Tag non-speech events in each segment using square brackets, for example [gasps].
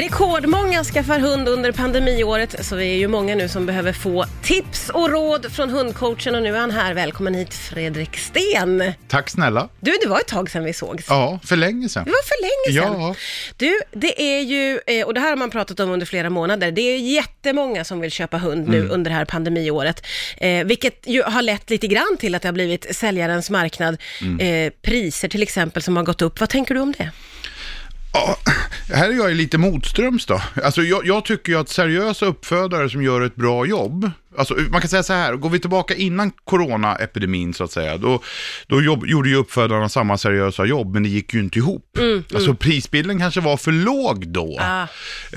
Rekordmånga skaffar hund under pandemiåret, så vi är ju många nu som behöver få tips och råd från hundcoachen och nu är han här. Välkommen hit Fredrik Sten. Tack snälla. Du, det var ett tag sedan vi sågs. Ja, för länge sedan. Det var för länge sedan. Ja. Du, det är ju, eh, och det här har man pratat om under flera månader, det är jättemånga som vill köpa hund nu Mm. under det här pandemiåret, eh, vilket ju har lett lite grann till att det har blivit säljarens marknad. Mm. Eh, priser till exempel som har gått upp. Vad tänker du om det? Ja, här är jag lite motströms då. Alltså jag, jag tycker ju att seriösa uppfödare som gör ett bra jobb, alltså man kan säga så här, går vi tillbaka innan coronaepidemin så att säga, då, då jobb, gjorde ju uppfödarna samma seriösa jobb, men det gick ju inte ihop. alltså prisbilden kanske var för låg då, Ah.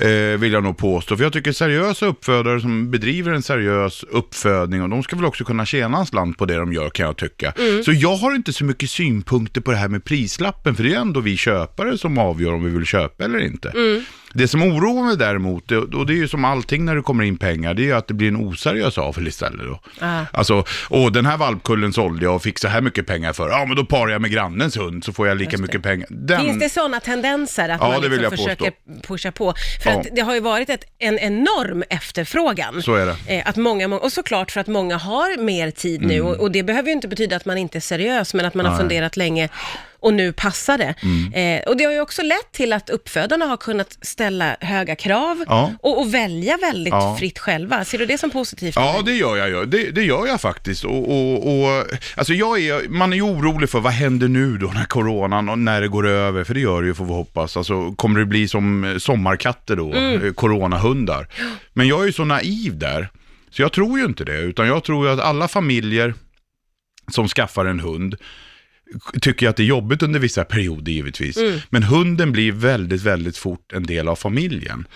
eh, vill jag nog påstå. För jag tycker seriösa uppfödare som bedriver en seriös uppfödning, och de ska väl också kunna tjäna en slant på det de gör kan jag tycka. Så jag har inte så mycket synpunkter på det här med prislappen, för det är ändå vi köpare som avgör om vi vill köpa eller inte. Det som oroar mig däremot, och det är ju som allting när det kommer in pengar, det är ju att det blir en oseriös avfäll istället då. Ah. Alltså, åh den här valpkullen sålde jag och fick så här mycket pengar för, ja men då parar jag med grannens hund så får jag lika mycket pengar. Den... Finns det sådana tendenser att Ja, man liksom försöker pusha på? För Ja. att det har ju varit ett, en enorm efterfrågan. Så är det. Eh, att många, och såklart för att många har mer tid nu och, och det behöver ju inte betyda att man inte är seriös, men att man har Mm. Nej. Mm. funderat länge och nu passar det. Eh, och det har ju också lett till att uppfödarna har kunnat ställa höga krav Ja. och, och välja väldigt Ja. fritt själva. Ser du det som positivt? Ja, det gör jag. Det, det gör jag faktiskt. Och, och, och, alltså jag är, man är ju orolig för vad händer nu då när coronan och när det går över, för det gör det ju får vi hoppas. Alltså, kommer det bli som eh, sommarkatter då, eh, coronahundar? Men jag är ju så naiv där, så jag tror ju inte det, utan jag tror ju att alla familjer som skaffar en hund tycker att det är jobbigt under vissa perioder givetvis. Men hunden blir väldigt, väldigt fort en del av familjen.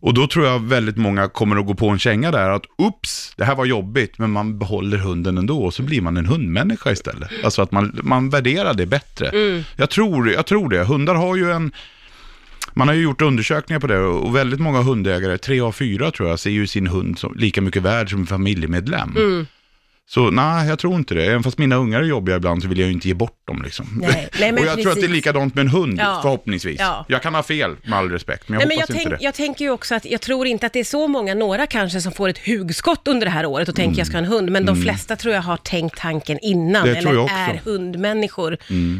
Och då tror jag väldigt många kommer att gå på en känga där att ups, det här var jobbigt, men man behåller hunden ändå och så blir man en hundmänniska istället. Alltså att man, man värderar det bättre. Jag, tror, jag tror det. Hundar har ju en... Man har ju gjort undersökningar på det och väldigt många hundägare, tre av fyra tror jag, ser ju sin hund som lika mycket värd som en familjemedlem. Så nej, jag tror inte det. Även fast mina ungar är jobbiga ibland så vill jag ju inte ge bort dem liksom. Nej, nej, [laughs] och jag tror att det är precis. likadant med en hund, Ja. förhoppningsvis. Ja. Jag kan ha fel, med all respekt, men jag Nej, men jag, inte tänk, det. jag tänker ju också att jag tror inte att det är så många, några kanske, som får ett hugskott under det här året och tänker jag ska ha en hund, men de flesta tror jag har tänkt tanken innan, Mm. Det eller. Mm. är hundmänniskor,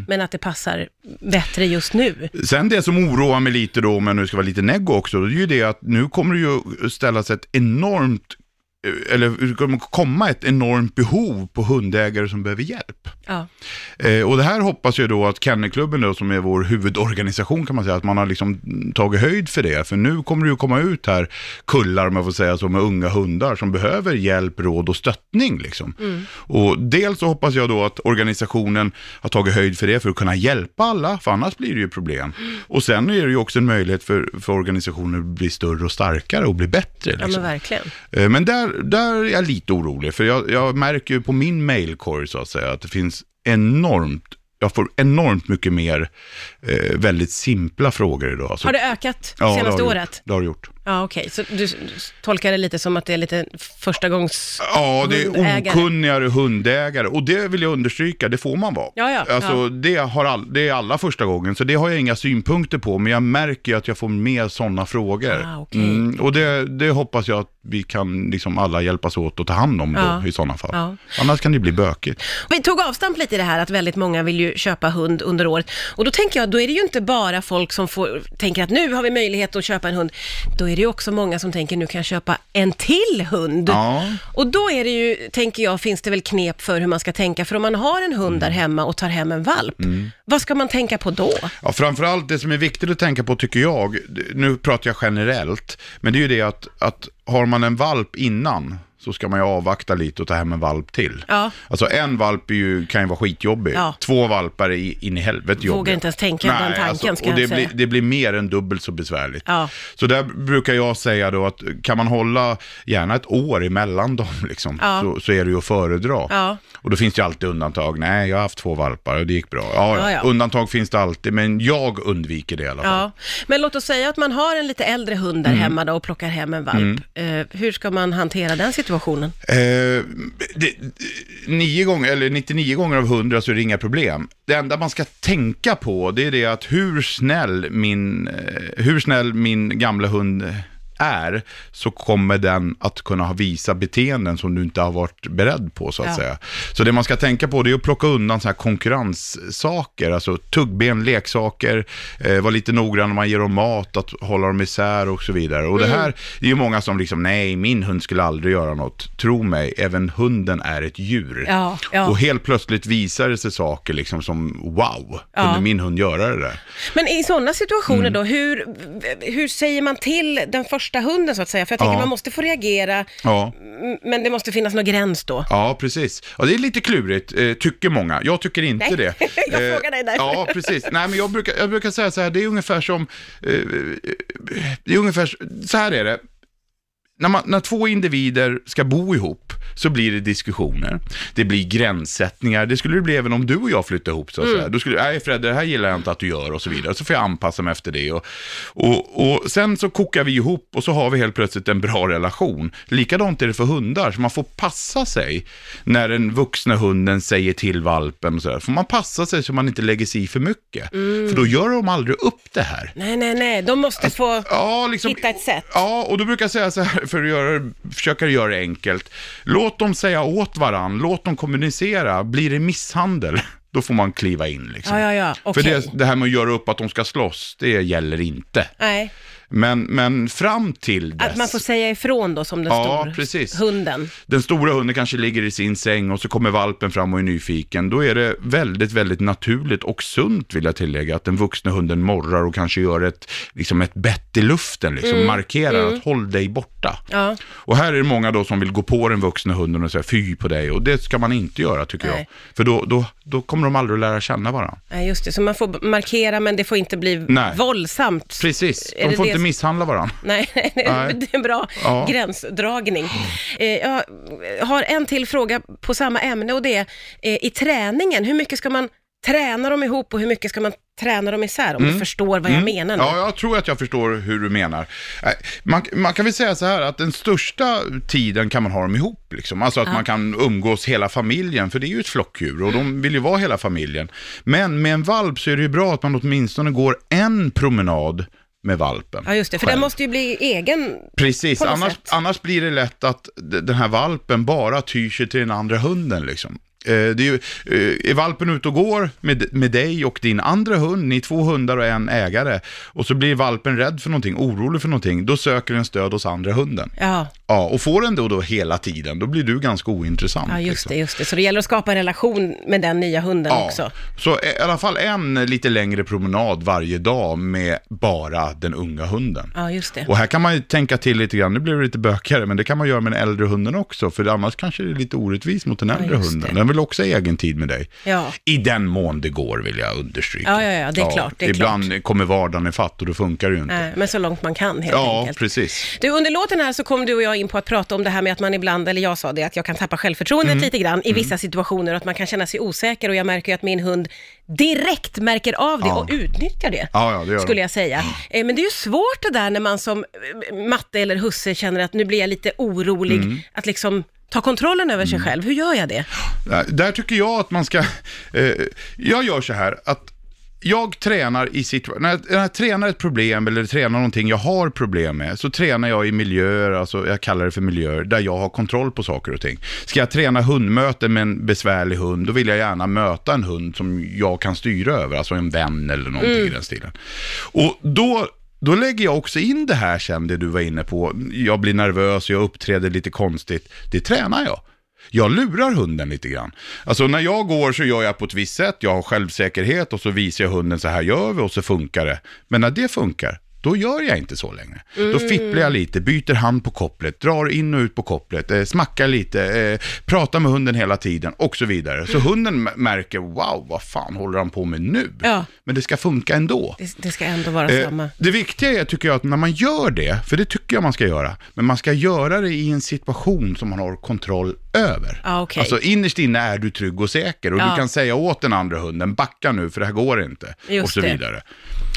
men att det passar bättre just nu. Sen det som oroar mig lite då, om jag nu ska vara lite neggo också, det är ju det att nu kommer det ju ställas ett enormt, eller det kommer komma ett enormt behov på hundägare som behöver hjälp. Ja. Eh, och det här hoppas jag då att Kennelklubben då, som är vår huvudorganisation kan man säga, att man har liksom tagit höjd för det. För nu kommer det ju komma ut här kullar, om jag får säga så, med unga hundar som behöver hjälp, råd och stöttning. Liksom. Och dels så hoppas jag då att organisationen har tagit höjd för det, för att kunna hjälpa alla, för annars blir det ju problem. Och sen är det ju också en möjlighet för, för organisationer att bli större och starkare och bli bättre. ja, Liksom. men verkligen. Eh, Men där, där är jag lite orolig, för jag, jag märker ju på min mailkorg så att säga att det finns enormt, jag får enormt mycket mer eh, väldigt simpla frågor idag. Så, Har det ökat Ja, det har senaste det året? Gjort. Det har det gjort. Ja, okej. Så du tolkar det lite som att det är lite första gångs... Ja, det är Hundägare. okunnigare hundägare och det vill jag understryka, det får man vara. Ja, ja, alltså, ja. Det, har all, det är alla första gången, så det har jag inga synpunkter på, men jag märker ju att jag får mer sådana frågor. Ah, okej. mm, och det, det hoppas jag att vi kan liksom alla hjälpas åt att ta hand om Ja. då, i sådana fall. Ja. Annars kan det bli bökigt. Vi tog avstamp lite i det här att väldigt många vill ju köpa hund under året. Och då tänker jag, då är det ju inte bara folk som får, tänker att nu har vi möjlighet att köpa en hund. Då är det ju också många som tänker, nu kan jag köpa en till hund. Ja. Och då är det ju, tänker jag, finns det väl knep för hur man ska tänka. För om man har en hund där hemma och tar hem en valp, vad ska man tänka på då? Ja, framförallt det som är viktigt att tänka på tycker jag, nu pratar jag generellt, men det är ju det att, att har man en valp innan så ska man ju avvakta lite och ta hem en valp till. Ja. Alltså en valp ju, kan ju vara skitjobbig, Ja. två valpar är in i helvete jobbiga. Vågar inte ens tänka den tanken, ska och det jag säga. blir, det blir mer än dubbelt så besvärligt. Ja. Så där brukar jag säga då att kan man hålla gärna ett år emellan dem [laughs] liksom, Ja. så, så är det ju att föredra. Ja. Och då finns det ju alltid undantag. Nej, jag har haft två valpar och det gick bra. Ja, Ja. Undantag finns det alltid, men jag undviker det i alla fall. Ja, men låt oss säga att man har en lite äldre hund Mm. där hemma då och plockar hem en valp. Eh, hur ska man hantera den situationen? Situationen? Eh, det, nio gånger, eller 99 gånger av 100 så är det inga problem. Det enda man ska tänka på det är det att hur snäll min, eh, hur snäll min gamla hund är, så kommer den att kunna ha visa beteenden som du inte har varit beredd på så att Ja. säga. Så det man ska tänka på det är att plocka undan så här konkurrenssaker, alltså tuggben, leksaker, eh, vara lite noggrann när man ger dem mat, att hålla dem isär och så vidare. Och Mm. det här, det är ju många som liksom, nej, min hund skulle aldrig göra något. Tro mig, även hunden är ett djur. Ja, ja. Och helt plötsligt visar det sig saker liksom som, wow, kunde min hund göra det där? Men i sådana situationer Mm. då, hur, hur säger man till den första hunden så att säga? För jag tänker Ja. man måste få reagera, Ja. men det måste finnas någon gräns då. Ja, precis. Ja, det är lite klurigt, eh, tycker många. Jag tycker inte Nej, det. [laughs] jag Eh, frågar dig därför. Ja, precis. Nej, men jag brukar, jag brukar säga så här, det är ungefär som, eh, det är ungefär, så här är det. När, man, när två individer ska bo ihop så blir det diskussioner. Det blir gränssättningar. Det skulle det bli även om du och jag flyttade ihop. Så att Mm. Då skulle nej Fredde, det här gillar jag inte att du gör och så vidare. Så får jag anpassa mig efter det. Och, och, och sen så kokar vi ihop och så har vi helt plötsligt en bra relation. Likadant är det för hundar, så man får passa sig när den vuxna hunden säger till valpen. Och så där. Får man passa sig så man inte lägger sig i för mycket. Mm. För då gör de aldrig upp det här. Nej, nej, nej, de måste få Ja, liksom, hitta ett sätt. Ja, och då brukar jag säga så här, för att göra, försöka göra det enkelt. Låt dem säga åt varann, låt dem kommunicera. Blir det misshandel, [laughs] då får man kliva in. Liksom. Ja, ja, ja, För okej. det, det här med att göra upp att de ska slåss, det gäller inte. Nej, Men, men fram till dess. att man får säga ifrån då som den Ja, stor precis. hunden. Den stora hunden kanske ligger i sin säng och så kommer valpen fram och är nyfiken. Då är det väldigt, väldigt naturligt och sunt vill jag tillägga att den vuxna hunden morrar och kanske gör ett, liksom ett bett i luften, liksom markerar att håll dig borta. Ja. Och här är det många då som vill gå på den vuxna hunden och säga fy på dig och det ska man inte göra tycker Nej. jag. För då, då, då kommer de aldrig att lära känna varandra. Nej, just det. Så man får markera, men det får inte bli Nej. våldsamt. Precis, de får det inte misshandla varandra. [laughs] Nej, Nej. det är en bra Ja. gränsdragning. Eh, jag har en till fråga på samma ämne och det är eh, i träningen, hur mycket ska man träna dem ihop och hur mycket ska man träna dem isär? Om du förstår vad jag menar nu. Mm. Ja, jag tror att jag förstår hur du menar. Eh, Man, man kan väl säga så här att den största tiden kan man ha dem ihop. Liksom. Alltså att man kan umgås hela familjen, för det är ju ett flockdjur och de vill ju vara hela familjen. Men med en valp så är det ju bra att man åtminstone går en promenad med valpen. Ja, just det, för själv. den måste ju bli egen. Precis, annars, sätt. annars blir det lätt att den här valpen bara tyr sig till den andra hunden. Liksom. Eh, det är, ju, eh, är valpen ute och går med, med dig och din andra hund, ni är två hundar och en ägare, och så blir valpen rädd för någonting, orolig för någonting, då söker den stöd hos andra hunden. Ja, Ja, och får den då, då hela tiden, då blir du ganska ointressant. ja just liksom. det, just det. Så det gäller att skapa en relation med den nya hunden Ja, också. så i alla fall en lite längre promenad varje dag med bara den unga hunden. Ja, just det. Och här kan man ju tänka till lite grann, nu blir det lite bökigare, men det kan man göra med den äldre hunden också, för annars kanske det är lite orättvist mot den äldre just hunden. Den vill också ha egen tid med dig. Ja. I den mån det går, vill jag understryka. Ja, ja, ja, det är klart, det är ibland kommer vardagen i fatt och då funkar det ju inte. Nej, men så långt man kan helt ja, enkelt. precis. Du, under låten här så kom du och jag in på att prata om det här med att man ibland, eller jag sa det, att jag kan tappa självförtroendet Mm. lite grann i vissa situationer och att man kan känna sig osäker och jag märker ju att min hund direkt märker av det Ja. och utnyttjar det. Ja, ja, det Skulle jag säga. Eh, Men det är ju svårt det där när man som eh, matte eller husse känner att nu blir jag lite orolig, Mm. att liksom ta kontrollen över sig själv. Hur gör jag det? Där- Där tycker jag att man ska, eh, jag gör så här att jag tränar i situationer, när, jag- tränar ett problem eller tränar någonting jag har problem med, så tränar jag i miljöer, alltså jag kallar det för miljöer, där jag har kontroll på saker och ting. Ska jag träna hundmöte med en besvärlig hund, då vill jag gärna möta en hund som jag kan styra över, alltså en vän eller någonting i den stilen. Och då då lägger jag också in det här sen, det du var inne på. Jag blir nervös, jag uppträder lite konstigt. Det tränar jag. Jag lurar hunden lite grann. Alltså när jag går så gör jag på ett visst sätt, jag har självsäkerhet och så visar jag hunden så här gör vi och så funkar det. Men när det funkar, då gör jag inte så längre. Då fipplar jag lite, byter hand på kopplet, drar in och ut på kopplet, eh, smackar lite, eh, pratar med hunden hela tiden och så vidare. Så hunden m- märker, wow, vad fan håller han på med nu? Ja. Men det ska funka ändå. Det, det ska ändå vara Eh, samma. Det viktiga är, tycker jag, att när man gör det, för det tycker jag man ska göra, men man ska göra det i en situation som man har kontroll över. Ah, okej. Alltså innerst inne är du trygg och säker och Ja. du kan säga åt den andra hunden, backa nu för det här går inte. Just och så det. vidare.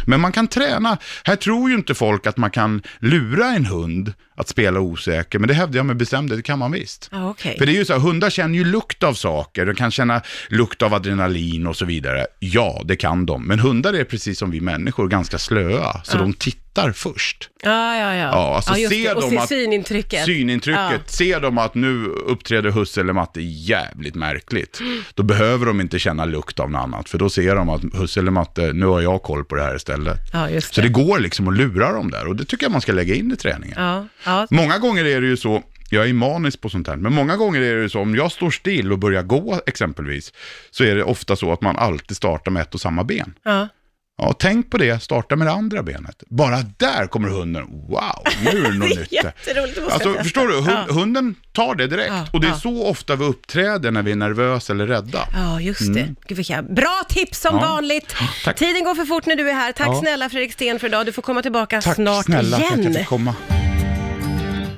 Men man kan träna, här tror ju inte folk att man kan lura en hund att spela osäker, men det hävdar jag med bestämdhet, det kan man visst. Ja, okej. För det är ju så här, hundar känner ju lukt av saker, de kan känna lukt av adrenalin och så vidare. Ja, det kan de, men hundar är precis som vi människor ganska slöa, så de tittar först. Ja, ja, ja. Ja, alltså just ser det. Och de se att- synintrycket. Synintrycket, ser de att nu uppträder husse eller matte jävligt märkligt, [gasps] då behöver de inte känna lukt av något annat, för då ser de att husse eller matte, nu har jag koll på det här istället. Ja, just Så det. det går liksom att lura dem där och det tycker jag man ska lägga in i träningen. Ja. Många gånger är det ju så, jag är manisk på sånt här, men många gånger är det ju så, om jag står still och börjar gå exempelvis, så är det ofta så att man alltid startar med ett och samma ben. ja. Ja, tänk på det, starta med det andra benet. Bara där kommer hunden, wow, nu är det något [laughs] nytt. jätteroligt, Alltså, förstår du? Hund, Ja. Hunden tar det direkt. Ja, och det är ja. så ofta vi uppträder när vi är nervösa eller rädda. Ja, just det. Gud, vilka bra tips som Mm. Vanligt. tack. Tiden går för fort när du är här. Tack snälla Fredrik Sten för idag. Du får komma tillbaka Tack snart snälla för att jag igen. fick komma.